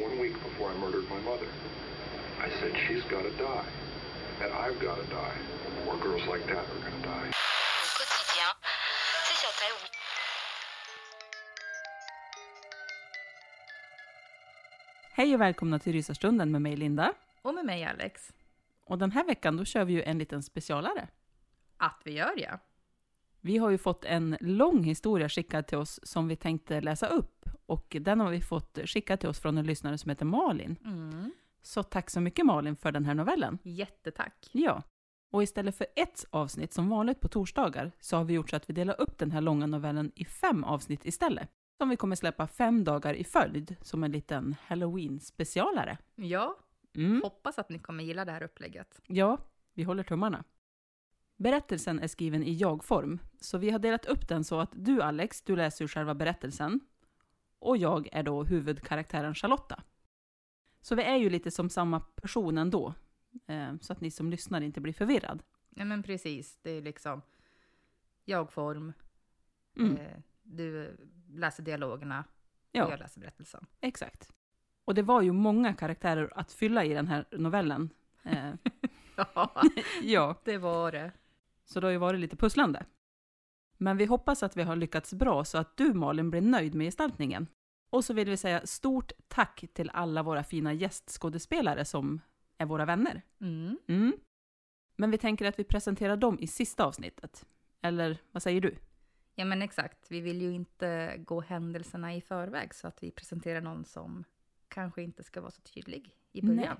One week before I murdered my mother. I said, she's got to die. And I've got to die. More girls like that are going to die. Quotidien, c'est sur Hej och välkomna till Rysarstunden med mig Linda. Och med mig Alex. Och den här veckan då kör vi ju en liten specialare. Att vi gör ja. Vi har ju fått en lång historia skickad till oss som vi tänkte läsa upp. Och den har vi fått skickad till oss från en lyssnare som heter Malin. Mm. Så tack så mycket Malin för den här novellen. Jättetack. Ja. Och istället för ett avsnitt som vanligt på torsdagar så har vi gjort så att vi delar upp den här långa novellen i fem avsnitt istället. Som vi kommer släppa fem dagar i följd som en liten halloween-specialare. Ja, Mm. hoppas att ni kommer gilla det här upplägget. Ja, vi håller tummarna. Berättelsen är skriven i jag-form, så vi har delat upp den så att du Alex, du läser ju själva berättelsen och jag är då huvudkaraktären Charlotta. Så vi är ju lite som samma person ändå, eh, så att ni som lyssnar inte blir förvirrad. Ja men precis, det är liksom jag-form, Mm, eh, du läser dialogerna och ja, jag läser berättelsen. exakt. Och det var ju många karaktärer att fylla i den här novellen. Eh, Ja, ja, det var det. Så det har ju varit lite pusslande. Men vi hoppas att vi har lyckats bra så att du Malin blir nöjd med gestaltningen. Och så vill vi säga stort tack till alla våra fina gästskådespelare som är våra vänner. Mm. Mm. Men vi tänker att vi presenterar dem i sista avsnittet. Eller vad säger du? Ja men exakt, vi vill ju inte gå händelserna i förväg så att vi presenterar någon som kanske inte ska vara så tydlig i början. Nej.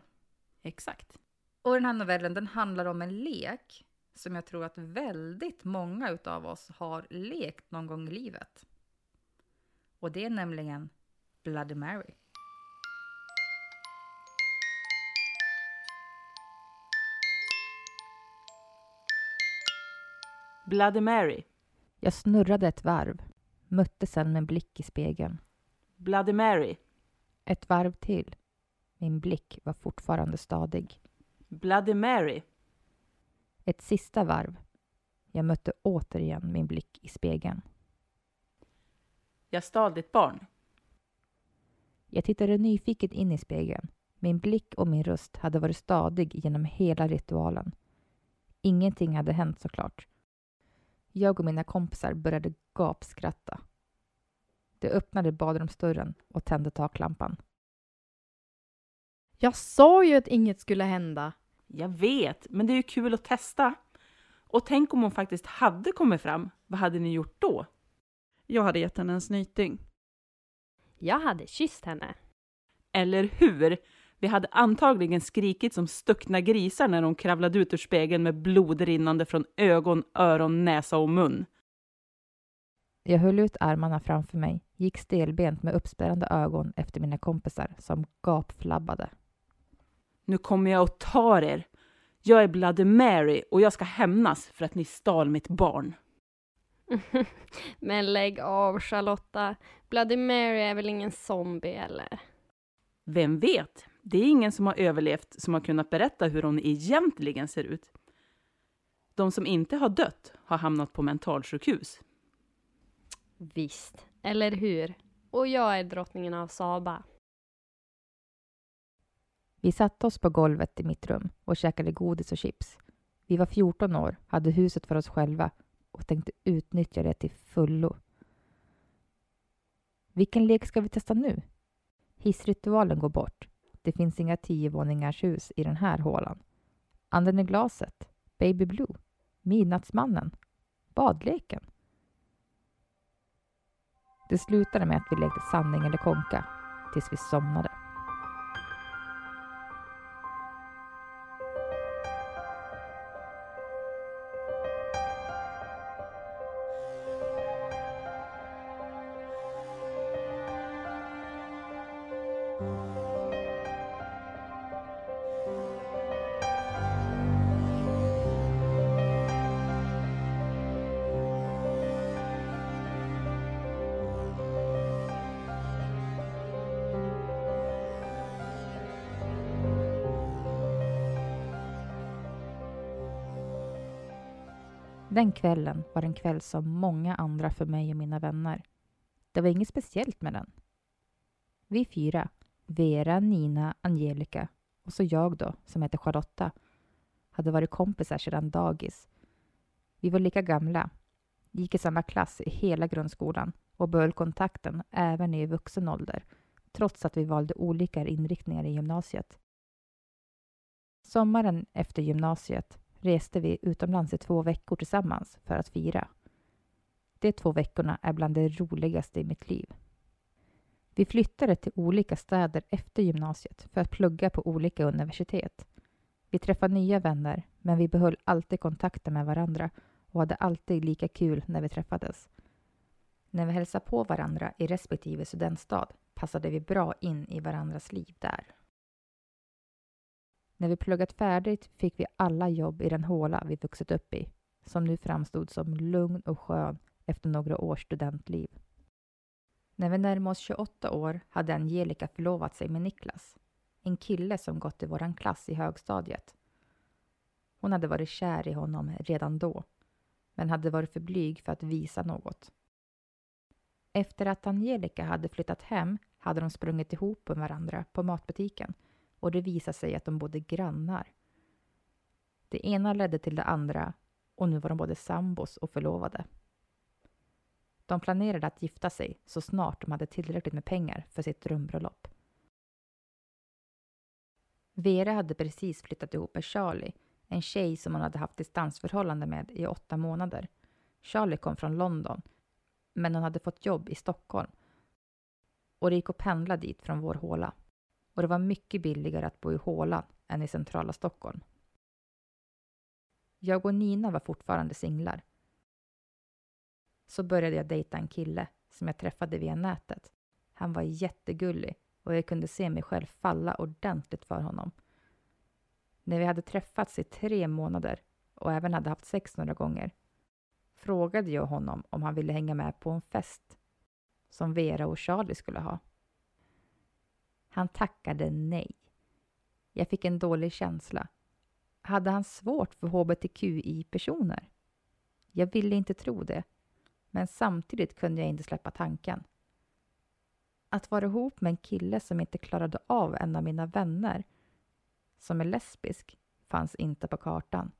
Exakt. Och den här novellen den handlar om en lek som jag tror att väldigt många utav oss har lekt någon gång i livet. Och det är nämligen Bloody Mary. Bloody Mary. Jag snurrade ett varv, mötte sen med en blick i spegeln. Bloody Mary. Ett varv till. Min blick var fortfarande stadig. Bloody Mary. Ett sista varv. Jag mötte återigen min blick i spegeln. Jag stal ditt barn. Jag tittade nyfiket in i spegeln. Min blick och min röst hade varit stadig genom hela ritualen. Ingenting hade hänt såklart. Jag och mina kompisar började gapskratta. De öppnade badrumsdörren och tände taklampan. Jag sa ju att inget skulle hända. Jag vet, men det är ju kul att testa. Och tänk om hon faktiskt hade kommit fram. Vad hade ni gjort då? Jag hade gett henne en snyting. Jag hade kysst henne. Eller hur? Vi hade antagligen skrikit som stuckna grisar när hon kravlade ut ur spegeln med blod rinnande från ögon, öron, näsa och mun. Jag höll ut armarna framför mig, gick stelbent med uppspärrade ögon efter mina kompisar som gapflabbade. Nu kommer jag och tar er. Jag är Bloody Mary och jag ska hämnas för att ni stal mitt barn. Men lägg av Charlotta. Bloody Mary är väl ingen zombie eller? Vem vet? Det är ingen som har överlevt som har kunnat berätta hur hon egentligen ser ut. De som inte har dött har hamnat på mentalsjukhus. Visst, eller hur? Och jag är drottningen av Saba. Vi satte oss på golvet i mitt rum och käkade godis och chips. Vi var 14 år, hade huset för oss själva och tänkte utnyttja det till fullo. Vilken lek ska vi testa nu? Hissritualen går bort. Det finns inga tiovåningars hus i den här hålan. Anden i glaset, Baby Blue, Midnattsmannen, badleken. Det slutade med att vi lekte sanning eller konka tills vi somnade. Den kvällen var en kväll som många andra för mig och mina vänner. Det var inget speciellt med den. Vi fyra, Vera, Nina, Angelica och så jag då, som heter Charlotta, hade varit kompisar sedan dagis. Vi var lika gamla, gick i samma klass i hela grundskolan och behöll kontakten även i vuxen ålder, trots att vi valde olika inriktningar i gymnasiet. Sommaren efter gymnasiet reste vi utomlands i två veckor tillsammans för att fira. De två veckorna är bland det roligaste i mitt liv. Vi flyttade till olika städer efter gymnasiet för att plugga på olika universitet. Vi träffade nya vänner, men vi behöll alltid kontakten med varandra och hade alltid lika kul när vi träffades. När vi hälsade på varandra i respektive studentstad passade vi bra in i varandras liv där. När vi pluggat färdigt fick vi alla jobb i den håla vi vuxit upp i, som nu framstod som lugn och skön efter några års studentliv. När vi närmade oss 28 år hade Angelica förlovat sig med Niklas, en kille som gått i våran klass i högstadiet. Hon hade varit kär i honom redan då, men hade varit för blyg för att visa något. Efter att Angelica hade flyttat hem hade de sprungit ihop med varandra på matbutiken och det visade sig att de bodde grannar. Det ena ledde till det andra och nu var de både sambos och förlovade. De planerade att gifta sig så snart de hade tillräckligt med pengar för sitt drömbröllop. Vera hade precis flyttat ihop med Charlie, en tjej som hon hade haft distansförhållande med i åtta månader. Charlie kom från London, men hon hade fått jobb i Stockholm och det gick att pendla dit från vår håla och det var mycket billigare att bo i hålan än i centrala Stockholm. Jag och Nina var fortfarande singlar. Så började jag dejta en kille som jag träffade via nätet. Han var jättegullig och jag kunde se mig själv falla ordentligt för honom. När vi hade träffats i tre månader och även hade haft sex några gånger frågade jag honom om han ville hänga med på en fest som Vera och Charlie skulle ha. Han tackade nej. Jag fick en dålig känsla. Hade han svårt för hbtqi-personer? Jag ville inte tro det, men samtidigt kunde jag inte släppa tanken. Att vara ihop med en kille som inte klarade av en av mina vänner, som är lesbisk, fanns inte på kartan.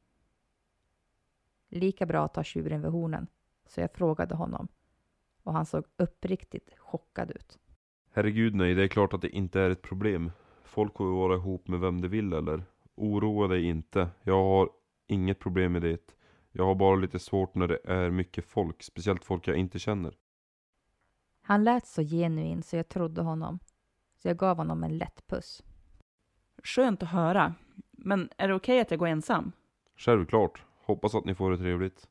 Lika bra att ta tjuren vid hornen, så jag frågade honom och han såg uppriktigt chockad ut. Herregud nej, det är klart att det inte är ett problem. Folk får vara ihop med vem de vill eller. Oroa dig inte. Jag har inget problem med det. Jag har bara lite svårt när det är mycket folk, speciellt folk jag inte känner. Han lät så genuin så jag trodde honom. Så jag gav honom en lätt puss. Skönt att höra. Men är det okej att jag går ensam? Självklart. Hoppas att ni får det trevligt.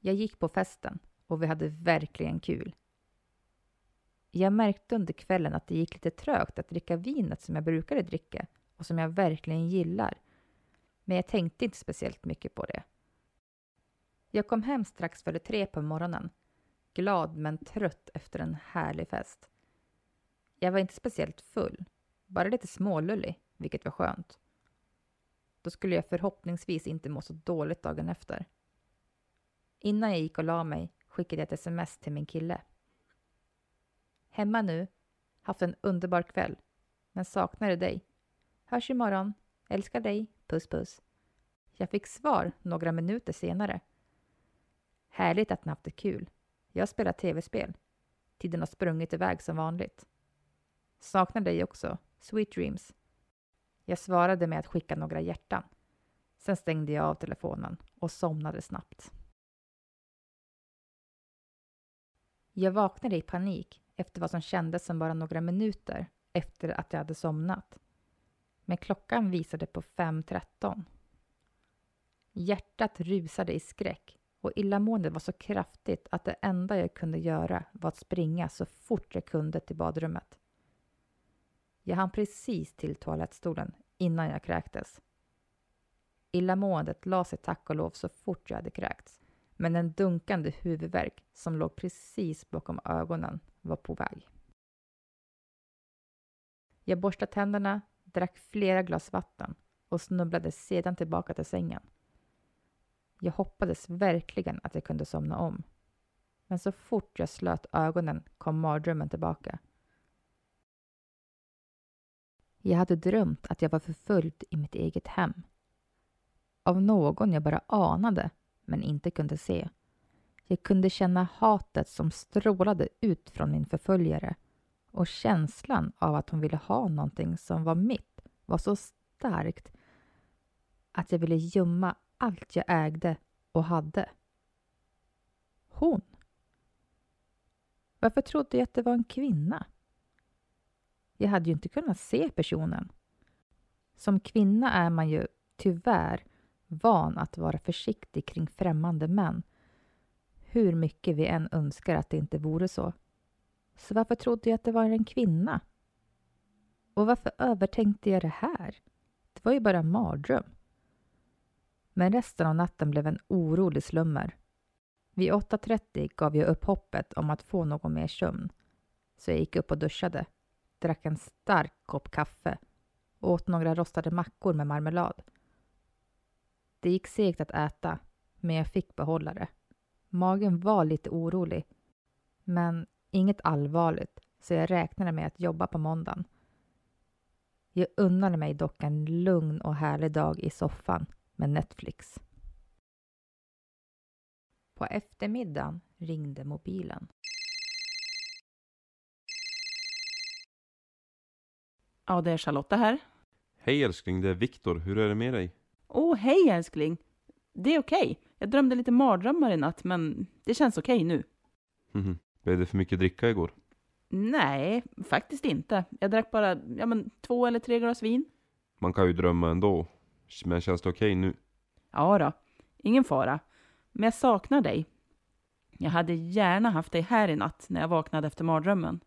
Jag gick på festen och vi hade verkligen kul. Jag märkte under kvällen att det gick lite trögt att dricka vinet som jag brukade dricka och som jag verkligen gillar. Men jag tänkte inte speciellt mycket på det. Jag kom hem strax före tre på morgonen. Glad men trött efter en härlig fest. Jag var inte speciellt full, bara lite smålullig, vilket var skönt. Då skulle jag förhoppningsvis inte må så dåligt dagen efter. Innan jag gick och la mig skickade jag ett sms till min kille. Hemma nu. Haft en underbar kväll. Men saknade dig. Hörs imorgon. Älskar dig. Puss puss. Jag fick svar några minuter senare. Härligt att ni haft det kul. Jag spelar tv-spel. Tiden har sprungit iväg som vanligt. Saknar dig också. Sweet dreams. Jag svarade med att skicka några hjärtan. Sen stängde jag av telefonen och somnade snabbt. Jag vaknade i panik efter vad som kändes som bara några minuter efter att jag hade somnat. Men klockan visade på 5.13. Hjärtat rusade i skräck och illamåendet var så kraftigt att det enda jag kunde göra var att springa så fort jag kunde till badrummet. Jag hann precis till toalettstolen innan jag kräktes. Illamåendet la sig tack och lov så fort jag hade kräkts men en dunkande huvudvärk som låg precis bakom ögonen var på väg. Jag borstade tänderna, drack flera glas vatten och snubblade sedan tillbaka till sängen. Jag hoppades verkligen att jag kunde somna om. Men så fort jag slöt ögonen kom mardrömmen tillbaka. Jag hade drömt att jag var förföljd i mitt eget hem. Av någon jag bara anade men inte kunde se. Jag kunde känna hatet som strålade ut från min förföljare och känslan av att hon ville ha någonting som var mitt var så starkt att jag ville gömma allt jag ägde och hade. Hon. Varför trodde jag att det var en kvinna? Jag hade ju inte kunnat se personen. Som kvinna är man ju tyvärr van att vara försiktig kring främmande män. Hur mycket vi än önskar att det inte vore så. Så varför trodde jag att det var en kvinna? Och varför övertänkte jag det här? Det var ju bara en mardröm. Men resten av natten blev en orolig slummer. Vid 8.30 gav jag upp hoppet om att få någon mer sömn. Så jag gick upp och duschade, drack en stark kopp kaffe och åt några rostade mackor med marmelad. Det gick segt att äta, men jag fick behålla det. Magen var lite orolig, men inget allvarligt, så jag räknade med att jobba på måndagen. Jag unnade mig dock en lugn och härlig dag i soffan med Netflix. På eftermiddagen ringde mobilen. Ja, det är Charlotta här. Hej älskling, det är Viktor. Hur är det med dig? Åh, oh, hej älskling. Det är okej. Okay. Jag drömde lite mardrömmar i natt, men det känns okej okay nu. Mhm. Blev det för mycket dricka igår? Nej, faktiskt inte. Jag drack bara ja, men, två eller tre glas vin. Man kan ju drömma ändå. Men känns det okej okay nu? Ja då, ingen fara. Men jag saknar dig. Jag hade gärna haft dig här i natt när jag vaknade efter mardrömmen.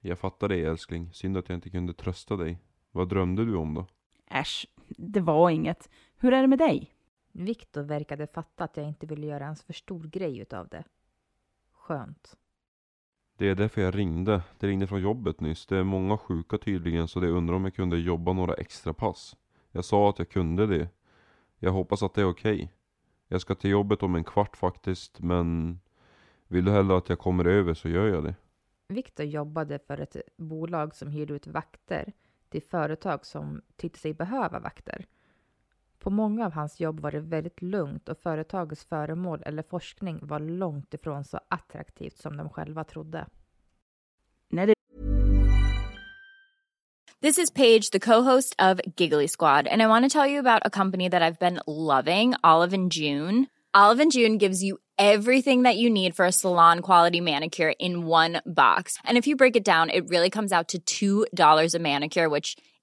Jag fattar det älskling. Synd att jag inte kunde trösta dig. Vad drömde du om då? Äsch, det var inget. Hur är det med dig? Viktor verkade fatta att jag inte ville göra en för stor grej utav det. Skönt. Det är därför jag ringde. Det ringde från jobbet nyss. Det är många sjuka tydligen så det undrar om jag kunde jobba några extra pass. Jag sa att jag kunde det. Jag hoppas att det är okej. Okay. Jag ska till jobbet om en kvart faktiskt men vill du hellre att jag kommer över så gör jag det. Viktor jobbade för ett bolag som hyrde ut vakter till företag som tyckte sig behöva vakter. På många av hans jobb var det väldigt lugnt och företagets föremål eller forskning var långt ifrån så attraktivt som de själva trodde. This is Paige, the co-host of Giggly Squad, and I want to tell you about a company that I've been loving, Olive and June. Olive and June gives you everything that you need for a salon quality manicure in one box. And if you break it down, it really comes out to $2 a manicure, which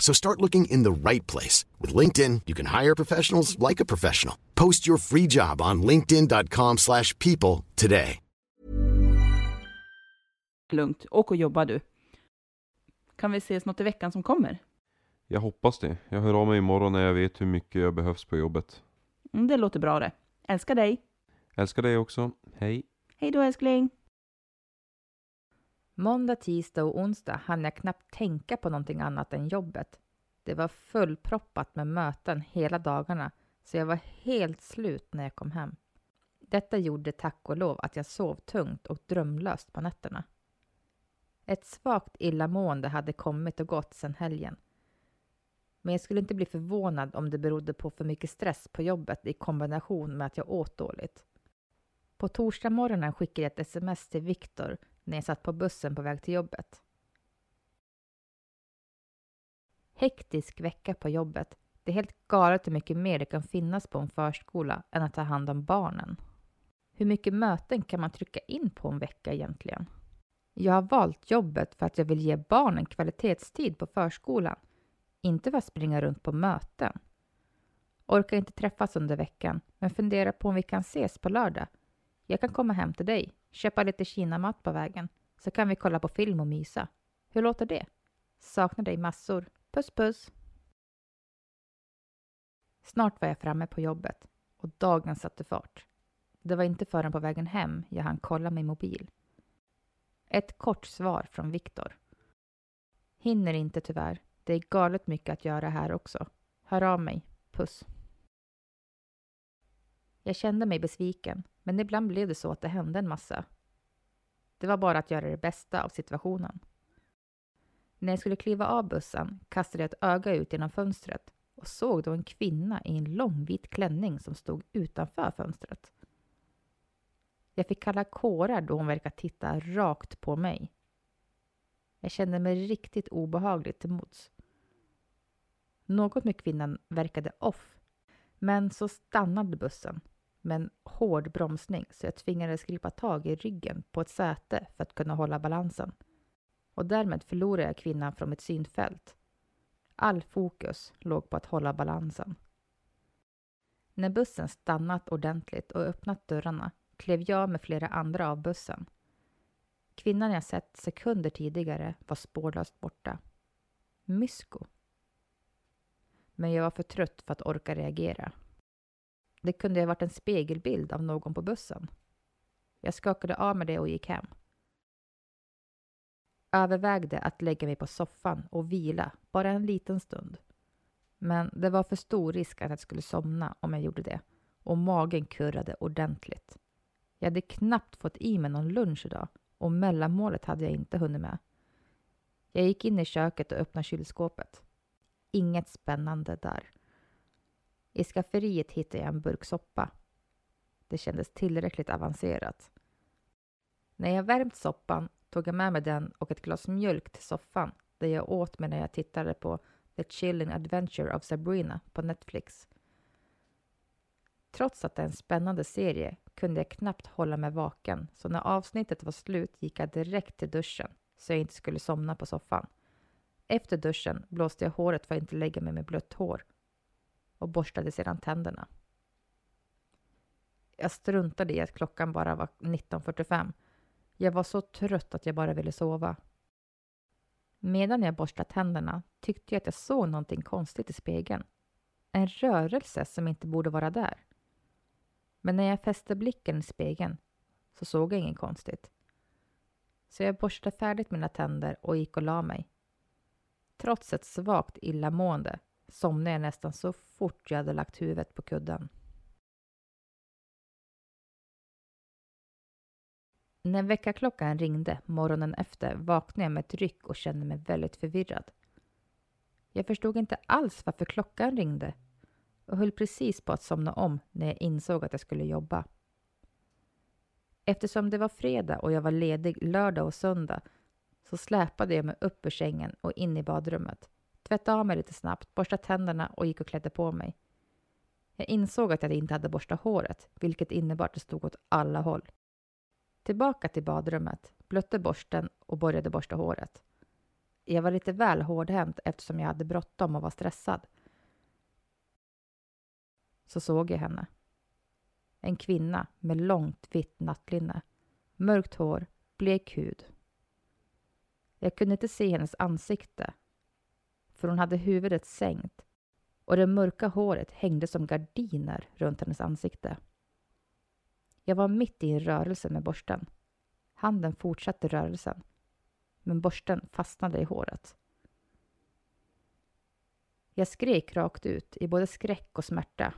So start looking in the right place. With LinkedIn, you can hire professionals like a professional. Post your free job on linkedin.com slash people today. Lugnt. Åk och jobba du. Kan vi ses något i veckan som kommer? Jag hoppas det. Jag hör av mig imorgon när jag vet hur mycket jag behövs på jobbet. Mm, det låter bra det. Älskar dig. Älskar dig också. Hej. Hej då älskling. Måndag, tisdag och onsdag hann jag knappt tänka på någonting annat än jobbet. Det var fullproppat med möten hela dagarna, så jag var helt slut när jag kom hem. Detta gjorde tack och lov att jag sov tungt och drömlöst på nätterna. Ett svagt illamående hade kommit och gått sedan helgen. Men jag skulle inte bli förvånad om det berodde på för mycket stress på jobbet i kombination med att jag åt dåligt. På torsdag morgonen skickade jag ett sms till Viktor när jag satt på bussen på väg till jobbet. Hektisk vecka på jobbet. Det är helt galet hur mycket mer det kan finnas på en förskola än att ta hand om barnen. Hur mycket möten kan man trycka in på en vecka egentligen? Jag har valt jobbet för att jag vill ge barnen kvalitetstid på förskolan, inte för att springa runt på möten. Orkar inte träffas under veckan, men funderar på om vi kan ses på lördag. Jag kan komma hem till dig, köpa lite kinamat på vägen, så kan vi kolla på film och mysa. Hur låter det? Saknar dig massor. Puss puss! Snart var jag framme på jobbet och dagen satte fart. Det var inte förrän på vägen hem jag hann kolla min mobil. Ett kort svar från Viktor. Hinner inte tyvärr. Det är galet mycket att göra här också. Hör av mig. Puss. Jag kände mig besviken, men ibland blev det så att det hände en massa. Det var bara att göra det bästa av situationen. När jag skulle kliva av bussen kastade jag ett öga ut genom fönstret och såg då en kvinna i en lång vit klänning som stod utanför fönstret. Jag fick kalla kårar då hon verkade titta rakt på mig. Jag kände mig riktigt obehagligt till mods. Något med kvinnan verkade off, men så stannade bussen med en hård bromsning så jag tvingades gripa tag i ryggen på ett säte för att kunna hålla balansen. Och därmed förlorade jag kvinnan från mitt synfält. All fokus låg på att hålla balansen. När bussen stannat ordentligt och öppnat dörrarna klev jag med flera andra av bussen. Kvinnan jag sett sekunder tidigare var spårlöst borta. Mysko. Men jag var för trött för att orka reagera. Det kunde ha varit en spegelbild av någon på bussen. Jag skakade av mig det och gick hem. Övervägde att lägga mig på soffan och vila bara en liten stund. Men det var för stor risk att jag skulle somna om jag gjorde det och magen kurrade ordentligt. Jag hade knappt fått i mig någon lunch idag och mellanmålet hade jag inte hunnit med. Jag gick in i köket och öppnade kylskåpet. Inget spännande där. I skafferiet hittade jag en burk soppa. Det kändes tillräckligt avancerat. När jag värmt soppan tog jag med mig den och ett glas mjölk till soffan där jag åt medan jag tittade på The Chilling Adventure of Sabrina på Netflix. Trots att det är en spännande serie kunde jag knappt hålla mig vaken så när avsnittet var slut gick jag direkt till duschen så jag inte skulle somna på soffan. Efter duschen blåste jag håret för att inte lägga mig med blött hår och borstade sedan tänderna. Jag struntade i att klockan bara var 19.45. Jag var så trött att jag bara ville sova. Medan jag borstade tänderna tyckte jag att jag såg någonting konstigt i spegeln. En rörelse som inte borde vara där. Men när jag fäste blicken i spegeln så såg jag inget konstigt. Så jag borstade färdigt mina tänder och gick och la mig. Trots ett svagt illamående somnade jag nästan så fort jag hade lagt huvudet på kudden. När väckarklockan ringde morgonen efter vaknade jag med ett ryck och kände mig väldigt förvirrad. Jag förstod inte alls varför klockan ringde och höll precis på att somna om när jag insåg att jag skulle jobba. Eftersom det var fredag och jag var ledig lördag och söndag så släpade jag mig upp ur sängen och in i badrummet. Tvättade av mig lite snabbt, borstade tänderna och gick och klädde på mig. Jag insåg att jag inte hade borstat håret, vilket innebar att det stod åt alla håll. Tillbaka till badrummet, blötte borsten och började borsta håret. Jag var lite väl hårdhänt eftersom jag hade bråttom och var stressad. Så såg jag henne. En kvinna med långt vitt nattlinne, mörkt hår, blek hud. Jag kunde inte se hennes ansikte, för hon hade huvudet sänkt och det mörka håret hängde som gardiner runt hennes ansikte. Jag var mitt i en rörelse med borsten. Handen fortsatte rörelsen, men borsten fastnade i håret. Jag skrek rakt ut i både skräck och smärta.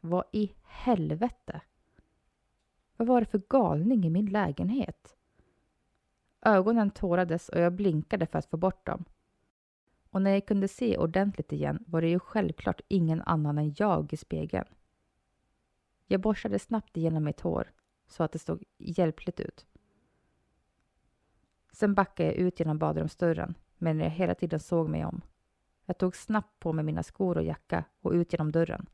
Vad i helvete? Vad var det för galning i min lägenhet? Ögonen tårades och jag blinkade för att få bort dem. Och när jag kunde se ordentligt igen var det ju självklart ingen annan än jag i spegeln. Jag borstade snabbt igenom mitt hår så att det såg hjälpligt ut. Sen backade jag ut genom badrumsdörren medan jag hela tiden såg mig om. Jag tog snabbt på mig mina skor och jacka och ut genom dörren.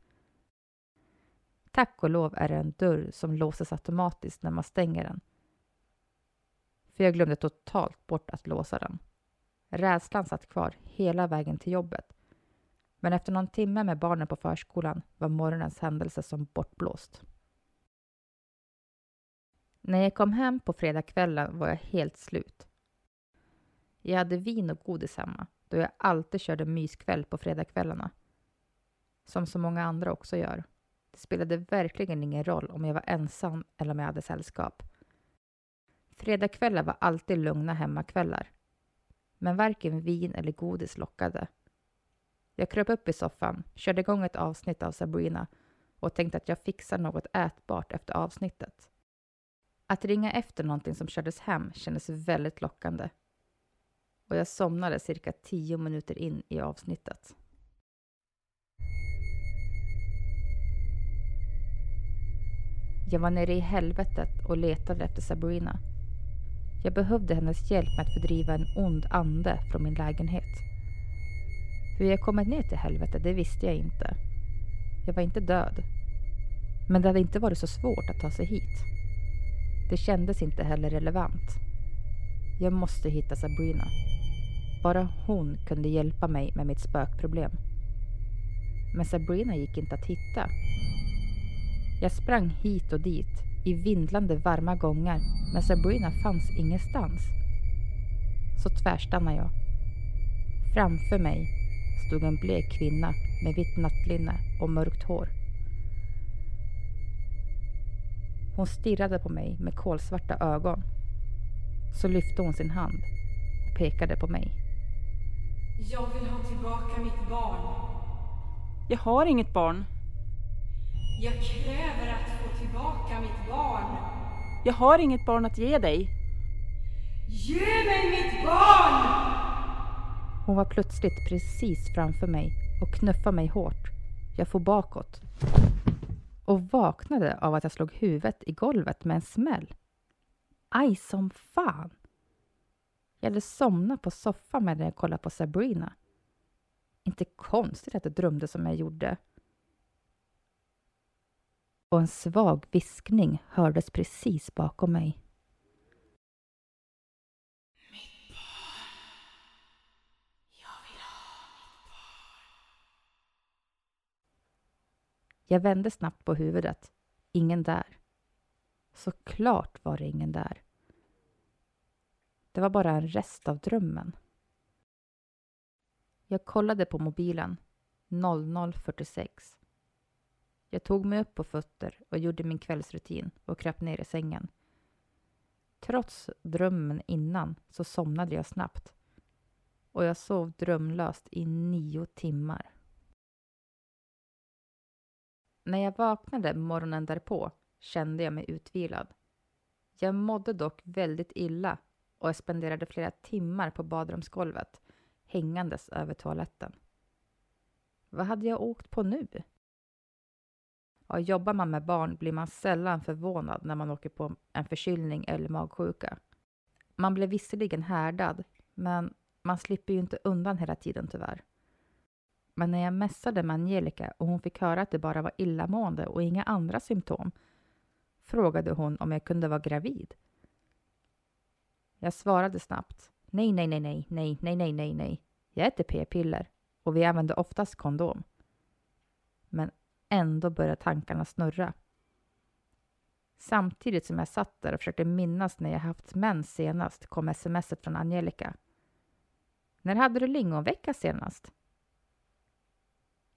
Tack och lov är det en dörr som låses automatiskt när man stänger den. För jag glömde totalt bort att låsa den. Rädslan satt kvar hela vägen till jobbet. Men efter någon timme med barnen på förskolan var morgonens händelse som bortblåst. När jag kom hem på fredagskvällen var jag helt slut. Jag hade vin och godis hemma då jag alltid körde myskväll på fredagskvällarna. Som så många andra också gör. Det spelade verkligen ingen roll om jag var ensam eller om jag hade sällskap. Fredagskvällar var alltid lugna hemmakvällar. Men varken vin eller godis lockade. Jag kröp upp i soffan, körde igång ett avsnitt av Sabrina och tänkte att jag fixar något ätbart efter avsnittet. Att ringa efter någonting som kördes hem kändes väldigt lockande. Och jag somnade cirka tio minuter in i avsnittet. Jag var nere i helvetet och letade efter Sabrina. Jag behövde hennes hjälp med att fördriva en ond ande från min lägenhet. Hur jag kommit ner till helvetet, det visste jag inte. Jag var inte död. Men det hade inte varit så svårt att ta sig hit. Det kändes inte heller relevant. Jag måste hitta Sabrina. Bara hon kunde hjälpa mig med mitt spökproblem. Men Sabrina gick inte att hitta. Jag sprang hit och dit i vindlande varma gångar men Sabrina fanns ingenstans. Så tvärstannade jag. Framför mig stod en blek kvinna med vitt nattlinne och mörkt hår. Hon stirrade på mig med kolsvarta ögon. Så lyfte hon sin hand och pekade på mig. Jag vill ha tillbaka mitt barn. Jag har inget barn. Jag kräver att få tillbaka mitt barn. Jag har inget barn att ge dig. Ge mig mitt barn! Hon var plötsligt precis framför mig och knuffade mig hårt. Jag for bakåt och vaknade av att jag slog huvudet i golvet med en smäll. Aj som fan! Jag hade somnat på soffan medan jag kollade på Sabrina. Inte konstigt att jag drömde som jag gjorde. Och en svag viskning hördes precis bakom mig. Jag vände snabbt på huvudet. Ingen där. Såklart var det ingen där. Det var bara en rest av drömmen. Jag kollade på mobilen. 00.46. Jag tog mig upp på fötter och gjorde min kvällsrutin och kröp ner i sängen. Trots drömmen innan så somnade jag snabbt och jag sov drömlöst i nio timmar. När jag vaknade morgonen därpå kände jag mig utvilad. Jag mådde dock väldigt illa och jag spenderade flera timmar på badrumsgolvet hängandes över toaletten. Vad hade jag åkt på nu? Ja, jobbar man med barn blir man sällan förvånad när man åker på en förkylning eller magsjuka. Man blir visserligen härdad, men man slipper ju inte undan hela tiden tyvärr. Men när jag mässade med Angelica och hon fick höra att det bara var illamående och inga andra symptom frågade hon om jag kunde vara gravid. Jag svarade snabbt. Nej, nej, nej, nej, nej, nej, nej, nej, nej. Jag äter p-piller och vi använder oftast kondom. Men ändå började tankarna snurra. Samtidigt som jag satt där och försökte minnas när jag haft mens senast kom smset från Angelica. När hade du lingonvecka senast?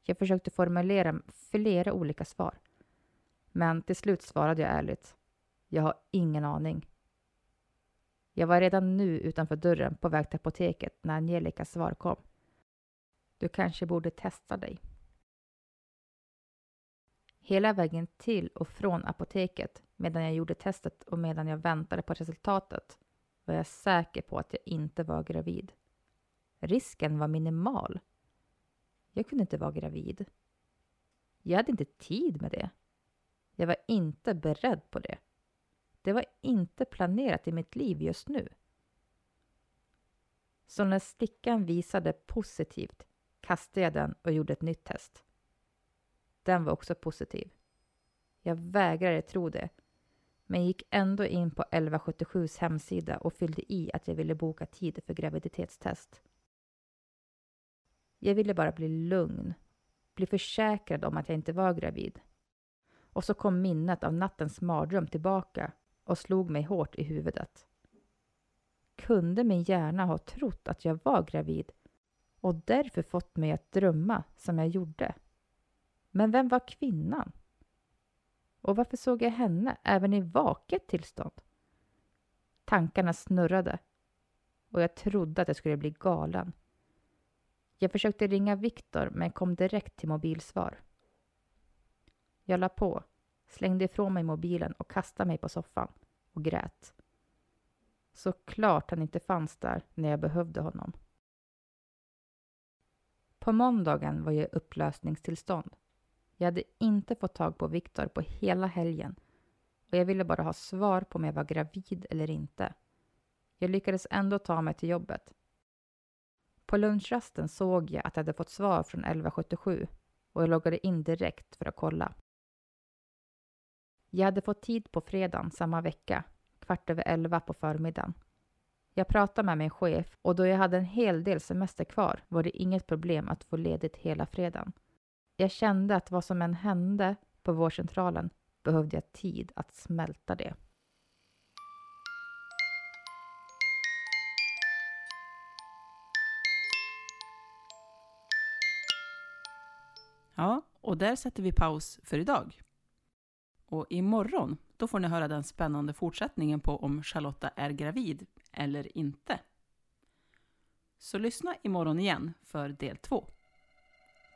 Jag försökte formulera flera olika svar. Men till slut svarade jag ärligt. Jag har ingen aning. Jag var redan nu utanför dörren på väg till apoteket när Angelicas svar kom. Du kanske borde testa dig. Hela vägen till och från apoteket medan jag gjorde testet och medan jag väntade på resultatet var jag säker på att jag inte var gravid. Risken var minimal. Jag kunde inte vara gravid. Jag hade inte tid med det. Jag var inte beredd på det. Det var inte planerat i mitt liv just nu. Så när stickan visade positivt kastade jag den och gjorde ett nytt test. Den var också positiv. Jag vägrade tro det, men gick ändå in på 1177s hemsida och fyllde i att jag ville boka tid för graviditetstest. Jag ville bara bli lugn, bli försäkrad om att jag inte var gravid. Och så kom minnet av nattens mardröm tillbaka och slog mig hårt i huvudet. Kunde min hjärna ha trott att jag var gravid och därför fått mig att drömma som jag gjorde? Men vem var kvinnan? Och varför såg jag henne även i vaket tillstånd? Tankarna snurrade och jag trodde att jag skulle bli galen. Jag försökte ringa Viktor men kom direkt till mobilsvar. Jag la på, slängde ifrån mig mobilen och kastade mig på soffan och grät. Såklart han inte fanns där när jag behövde honom. På måndagen var jag i upplösningstillstånd. Jag hade inte fått tag på Viktor på hela helgen och jag ville bara ha svar på om jag var gravid eller inte. Jag lyckades ändå ta mig till jobbet. På lunchrasten såg jag att jag hade fått svar från 1177 och jag loggade in direkt för att kolla. Jag hade fått tid på fredagen samma vecka, kvart över elva på förmiddagen. Jag pratade med min chef och då jag hade en hel del semester kvar var det inget problem att få ledigt hela fredagen. Jag kände att vad som än hände på vårdcentralen behövde jag tid att smälta det. Ja, och där sätter vi paus för idag. Och imorgon, då får ni höra den spännande fortsättningen på om Charlotta är gravid eller inte. Så lyssna imorgon igen för del två.